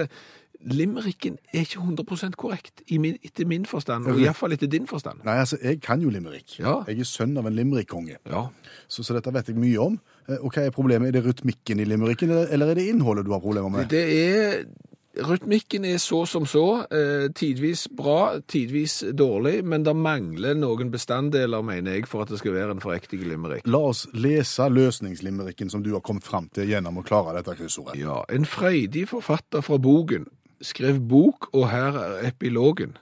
limericken er ikke 100% korrekt, i min, etter min forstand, og iallfall etter din forstand. Nei, altså, jeg kan jo limerick. Ja. Jeg er sønn av en limerickkonge. Ja. Så, så dette vet jeg mye om. Eh, Og hva er problemet? Er det rytmikken i limericken, eller, eller er det innholdet du har problemer med? Det er Rytmikken er så som så. Eh, tidvis bra, tidvis dårlig, men det mangler noen bestanddeler, mener jeg, for at det skal være en forriktig limerick. La oss lese løsningslimericken som du har kommet fram til gjennom å klare dette kryssordet. Ja, en freidig forfatter fra boken skrev bok, og her er epilogen.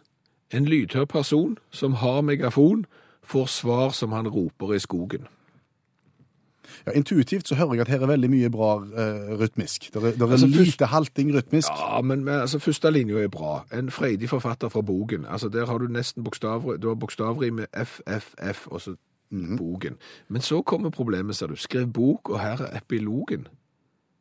En lydhør person som har megafon, får svar som han roper i skogen. Ja, intuitivt så hører jeg at her er veldig mye bra eh, rytmisk. Det er, der er Altså, lite først- halting rytmisk. Ja, men, men altså, første linja er bra. En freidig forfatter fra boken. Altså, Der har du nesten bokstaver, du har bokstaveri med FFF, og så boken. Men så kommer problemet, ser du. Skrev bok, og her er epilogen.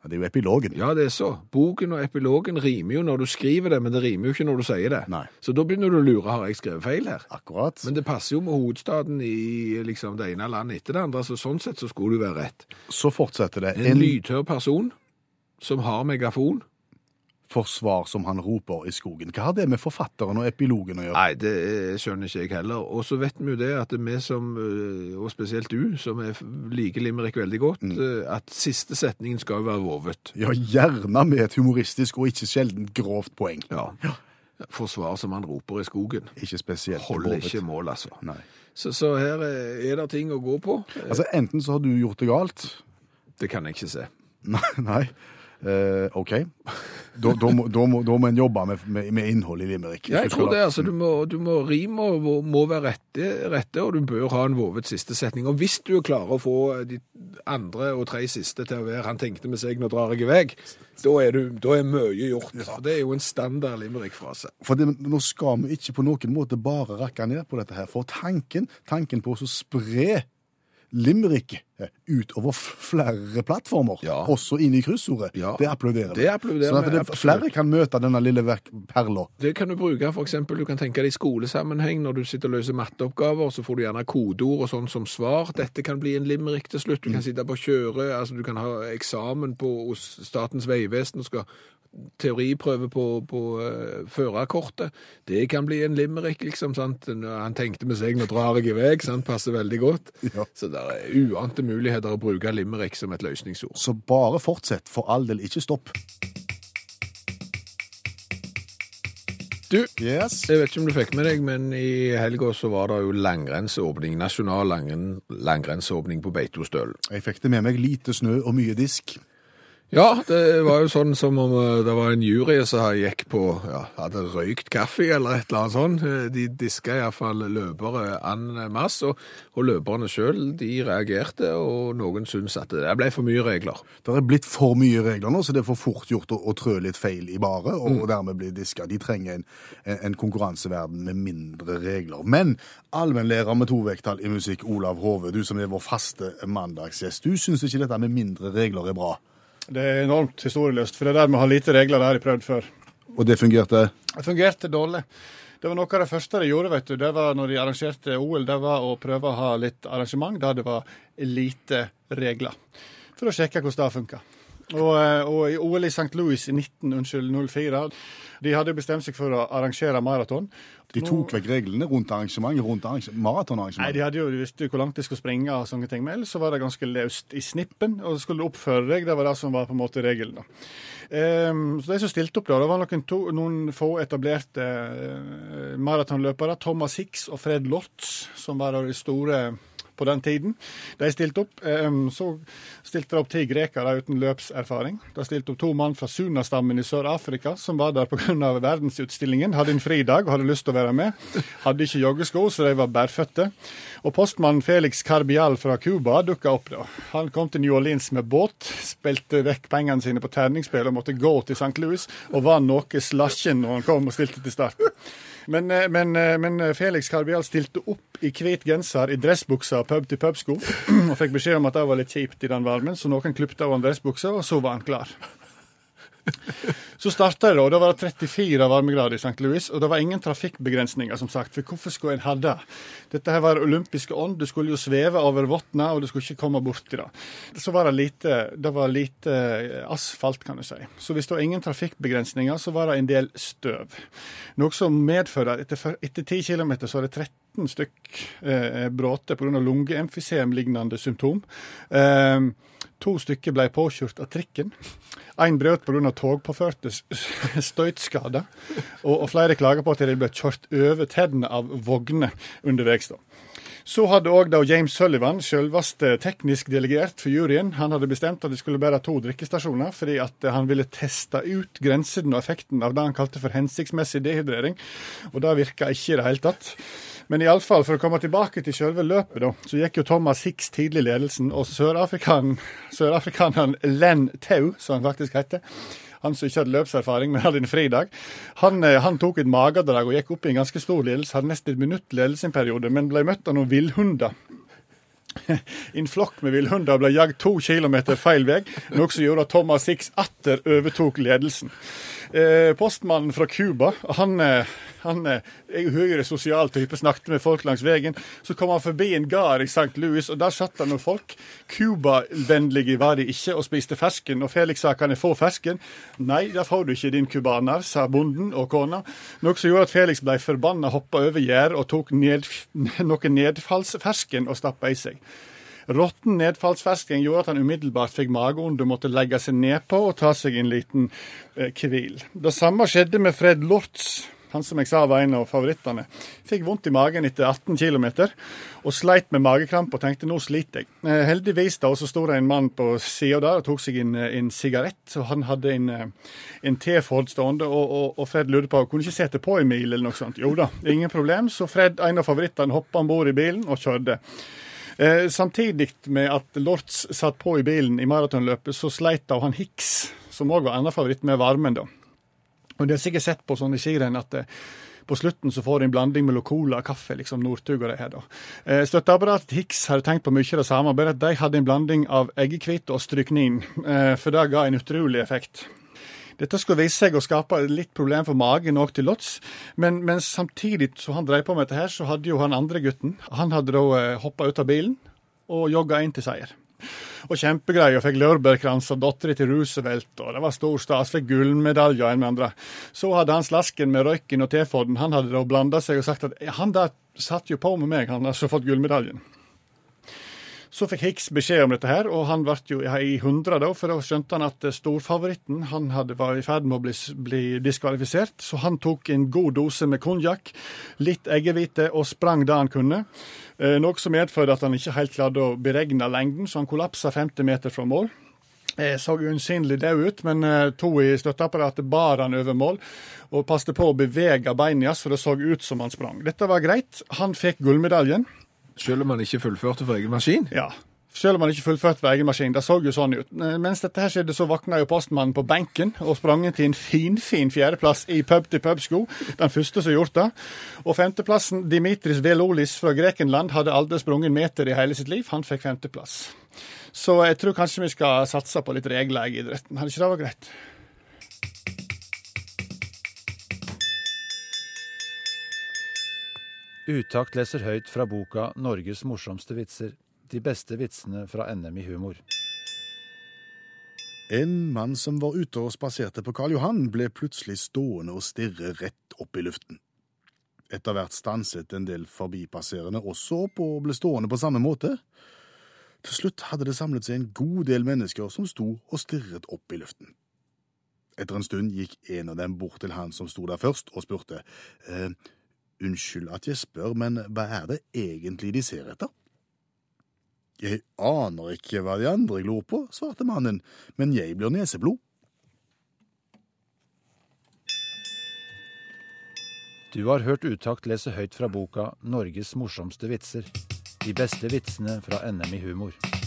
Det er jo epilogen. Ja, det er så. Boken og epilogen rimer jo når du skriver det, men det rimer jo ikke når du sier det. Nei. Så da begynner du å lure, har jeg skrevet feil her? Akkurat. Men det passer jo med hovedstaden i liksom, det ene landet etter det andre, så sånn sett så skulle du være rett. Så fortsetter det. En lydhør person som har megafon. Forsvar som han roper i skogen. Hva har det med forfatteren og epilogen å gjøre? Nei, det eh, skjønner ikke jeg heller. Og så vet vi jo det at vi som, eh, og spesielt du, som er, liker limerick veldig godt, mm. at siste setningen skal jo være vovet. Ja, gjerne med et humoristisk og ikke sjelden grovt poeng. Ja. Forsvar som han roper i skogen. Ikke spesielt Holder vovet. ikke mål, altså. Nei. Så, så her eh, er det ting å gå på. Eh, Altså, enten så har du gjort det galt. Det kan jeg ikke se. Nei. nei. Eh, OK. Da, da, må, da, må, da må en jobbe med, med, med innhold i limerick. Ja, jeg tror det. altså, du må, du må rime og må være rette, rette, og du bør ha en vovet siste setning. Og hvis du klarer å få de andre og tre siste til å være 'han tenkte med seg, nå drar jeg vei', da er, du, da er mye gjort. For det er jo en standard limerick-frase. For det, nå skal vi ikke på noen måte bare rakke ned på dette her. For tanken, tanken på å spre limerick eh, utover flere plattformer, Ja. også inn i kryssordet, Ja. det applauderer vi. Sånn at det, flere kan møte denne lille perla. Det kan du bruke eksempel, du kan tenke deg i skolesammenheng, når du sitter og løser matteoppgaver, så får du gjerne kodeord og sånn som svar. Dette kan bli en limerick til slutt. Du kan sitte på kjøre, altså du kan ha eksamen på, hos Statens vegvesen og skal teoriprøve på, på uh, førerkortet. Det kan bli en limerick, liksom, sant? Han tenkte med seg, nå drar jeg i vei, sant? Passer veldig godt. Ja. Så det er uante muligheter å bruke limerick som et løsningsord. Så bare fortsett, for all del, ikke stopp. Du, Yes. Jeg vet ikke om du fikk med deg, men i helga så var det jo langrennsåpning, nasjonal langrenn, langrennsåpning på Beitostølen. Jeg fikk det med meg lite snø og mye disk. Ja, det var jo sånn som om eh, det var en jury som gikk på, ja, hadde røykt kaffe eller et eller annet sånt. Eh, De diska iallfall løpere an masse, og, og løperne sjøl de reagerte, og noen syntes at det ble for mye regler. Det er blitt for mye regler nå, så det er for fort gjort å, å trø litt feil i baret, og dermed bli diska. De trenger en, en, en konkurranseverden med mindre regler. Men allmennlærer med to vekttall i musikk, Olav Hove, du som er vår faste mandagsgjest, du syns ikke dette med mindre regler er bra? Det er enormt historieløst, for det der med å ha lite regler, det har jeg prøvd før. Og det fungerte? Det fungerte dårlig. Det var noe av det første de gjorde, vet du. Det var når de arrangerte OL, det var å prøve å ha litt arrangement der det var lite regler. for å sjekke hvordan det funka. Og, eh, og i OL i St. Louis i 1904 de hadde bestemt seg for å arrangere maraton. De tok vekk reglene rundt arrangementet, rundt arrangement, Nei, maratonarrangementet. de hadde jo, jo hvor langt de skulle springe, og sånne ting, men ellers så var det ganske løst i snippen. Og så skulle du oppføre deg, det var det som var på en måte regelen. da. Um, så de som stilte opp da, det var noen, to, noen få etablerte uh, maratonløpere. Thomas Hicks og Fred Lortz, som var de store på den tiden. De stilte opp. Ehm, så stilte de opp ti grekere uten løpserfaring. De stilte opp to mann fra Sunastammen i Sør-Afrika, som var der pga. verdensutstillingen. Hadde en fridag og hadde lyst til å være med. Hadde ikke joggesko, så de var bærføtte. Og postmannen Felix Carbial fra Cuba dukka opp da. Han kom til New Orleans med båt, spilte vekk pengene sine på terningspill og måtte gå til St. Louis, og var noe slasjen når han kom og stilte til start. Men, eh, men, eh, men Felix Carbial stilte opp i hvit genser, i dressbuksa pub-til-pub-sko, og fikk beskjed om at det var litt kjipt i den varmen, så noen klippte av ham dressbuksa, og så var han klar. Så starta det, da. Da var det 34 varmegrader i St. Louis, og det var ingen trafikkbegrensninger, som sagt. For hvorfor skulle en ha det? Dette her var olympiske ånd. Du skulle jo sveve over vannet, og du skulle ikke komme borti det. Så var det lite, det var lite asfalt, kan du si. Så hvis det var ingen trafikkbegrensninger, så var det en del støv. Noe som medfører at etter, etter 10 km så var det 13 stykk eh, bråte pga. lungeemfysem-lignende symptom. Eh, to stykker ble påkjørt av trikken. Én brøt pga. togpåførte støytskader. Og, og flere klager på at de ble kjørt over tennene av vogner underveis. Så hadde òg James Sullivan, selveste teknisk delegert for juryen, han hadde bestemt at det skulle være to drikkestasjoner, fordi han ville teste ut grensen og effekten av det han kalte for hensiktsmessig dehydrering. Og det virka ikke i det hele tatt. Men iallfall, for å komme tilbake til selve løpet, da, så gikk jo Thomas Hicks tidlig ledelsen, og sørafrikaneren sør Len Tau, som han faktisk heter, han som ikke hadde løpserfaring, men hadde en fridag, han, eh, han tok et magedrag og gikk opp i en ganske stor ledelse. Hadde nesten et minutt ledelse en periode, men ble møtt av noen villhunder. En flokk med villhunder ble jagd to kilometer feil vei, noe som gjorde at Thomas Hicks atter overtok ledelsen. Eh, postmannen fra Cuba, han, eh, han eh, er høyere sosial type, snakket med folk langs veien. Så kom han forbi en gard i St. Louis, og der satt det noen folk. Cuba-vennlige var de ikke, og spiste fersken. Og Felix sa kan jeg få fersken? Nei, det får du ikke, din cubaner, sa bonden og kona. Noe som gjorde at Felix ble forbanna, hoppa over gjerdet og tok ned, noe nedfallsfersken og stappa i seg. Råtten nedfallsfersking gjorde at han umiddelbart fikk magevonde måtte legge seg nedpå og ta seg en liten eh, hvil. Det samme skjedde med Fred Lortz, han som jeg sa var en av favorittene. Fikk vondt i magen etter 18 km og sleit med magekrampe og tenkte nå sliter jeg. Eh, heldigvis da, så sto det en mann på sida der og tok seg en, en sigarett. og Han hadde en, eh, en T-Ford stående, og, og, og Fred lurte på kunne ikke sette på en mil eller noe sånt. Jo da, ingen problem. Så Fred, en av favorittene, hoppa om bord i bilen og kjørte. Eh, samtidig med at Lortz satt på i bilen i maratonløpet, så sleit da han Hicks, som òg var en annen favoritt, med varmen. da. Og De har sikkert sett på sånne skirenn at eh, på slutten så får de en blanding mellom cola og kaffe, liksom Northug og det her. da. Eh, Støtteapparatet Hicks hadde tenkt på mye av det samme, bare at de hadde en blanding av eggehvite og stryknin, eh, for det ga en utrolig effekt. Dette skulle vise seg å skape litt problem for magen òg til Lotz, men, men samtidig som han drev på med dette, her, så hadde jo han andre gutten Han hadde da eh, hoppa ut av bilen og jogga inn til seier. Og kjempegreier, fikk laurbærkrans av dattera til Roosevelt, og det var stor stas. Fikk gullmedalje og en med andre. Så hadde han slasken med røyken og T-Forden. Han hadde da blanda seg og sagt at han der satt jo på med meg, han har så fått gullmedaljen. Så fikk Hicks beskjed om dette, her, og han ble jo i hundre, da, for da skjønte han at storfavoritten han hadde, var i ferd med å bli, bli diskvalifisert. Så han tok en god dose med konjakk, litt eggehvite, og sprang det han kunne. Eh, noe som medførte at han ikke helt klarte å beregne lengden, så han kollapsa 50 meter fra mål. Jeg så unnsinnelig død ut, men eh, to i støtteapparatet bar han over mål og passet på å bevege beina så det så ut som han sprang. Dette var greit. Han fikk gullmedaljen. Selv om han ikke fullførte for egen maskin. Ja. Selv om han ikke fullførte ved egen maskin. Det så jo sånn ut. Eh, Mens dette her skjedde, så våkna jo postmannen på benken og sprang til en finfin fjerdeplass i pub-til-pub-sko. Den første som gjort det. Og femteplassen, Dimitris Velolis fra Grekenland, hadde aldri sprunget en meter i hele sitt liv. Han fikk femteplass. Så jeg tror kanskje vi skal satse på litt regler i idretten. Hadde ikke det vært greit? Utakt leser høyt fra boka 'Norges morsomste vitser'. De beste vitsene fra NM i humor. En mann som var ute og spaserte på Karl Johan, ble plutselig stående og stirre rett opp i luften. Etter hvert stanset en del forbipasserende også opp og ble stående på samme måte. Til slutt hadde det samlet seg en god del mennesker som sto og stirret opp i luften. Etter en stund gikk en av dem bort til han som sto der først, og spurte, eh, Unnskyld at jeg spør, men hva er det egentlig de ser etter? Jeg aner ikke hva de andre glor på, svarte mannen, men jeg blir neseblod. Du har hørt Utakt lese høyt fra boka 'Norges morsomste vitser'. De beste vitsene fra NM i humor.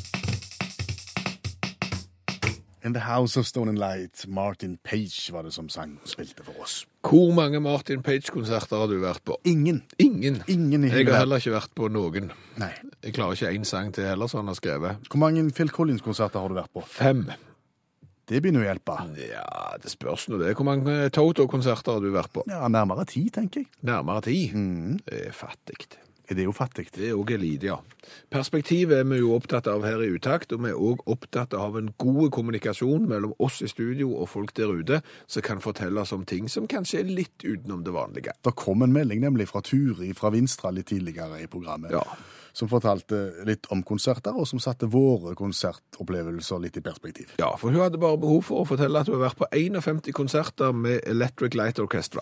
In the House of Stone and Light, Martin Page var det som sang og spilte for oss. Hvor mange Martin Page-konserter har du vært på? Ingen. Ingen. Ingen i Jeg har heller ikke vært på noen. Nei. Jeg klarer ikke én sang til heller, som han har skrevet. Hvor mange Phil Collins-konserter har du vært på? Fem. Det begynner å hjelpe. Ja, det spørs nå det. Hvor mange Toto-konserter har du vært på? Ja, Nærmere ti, tenker jeg. Nærmere ti. Det er fattig. Det er jo fattig. Det er òg elite, ja. Perspektivet er vi jo opptatt av her i Utakt, og vi er òg opptatt av en god kommunikasjon mellom oss i studio og folk der ute, som kan fortelle oss om ting som kanskje er litt utenom det vanlige. Det kom en melding nemlig fra Turi fra Vinstra litt tidligere i programmet, Ja. som fortalte litt om konserter, og som satte våre konsertopplevelser litt i perspektiv. Ja, for hun hadde bare behov for å fortelle at hun har vært på 51 konserter med Electric Light Orchestra.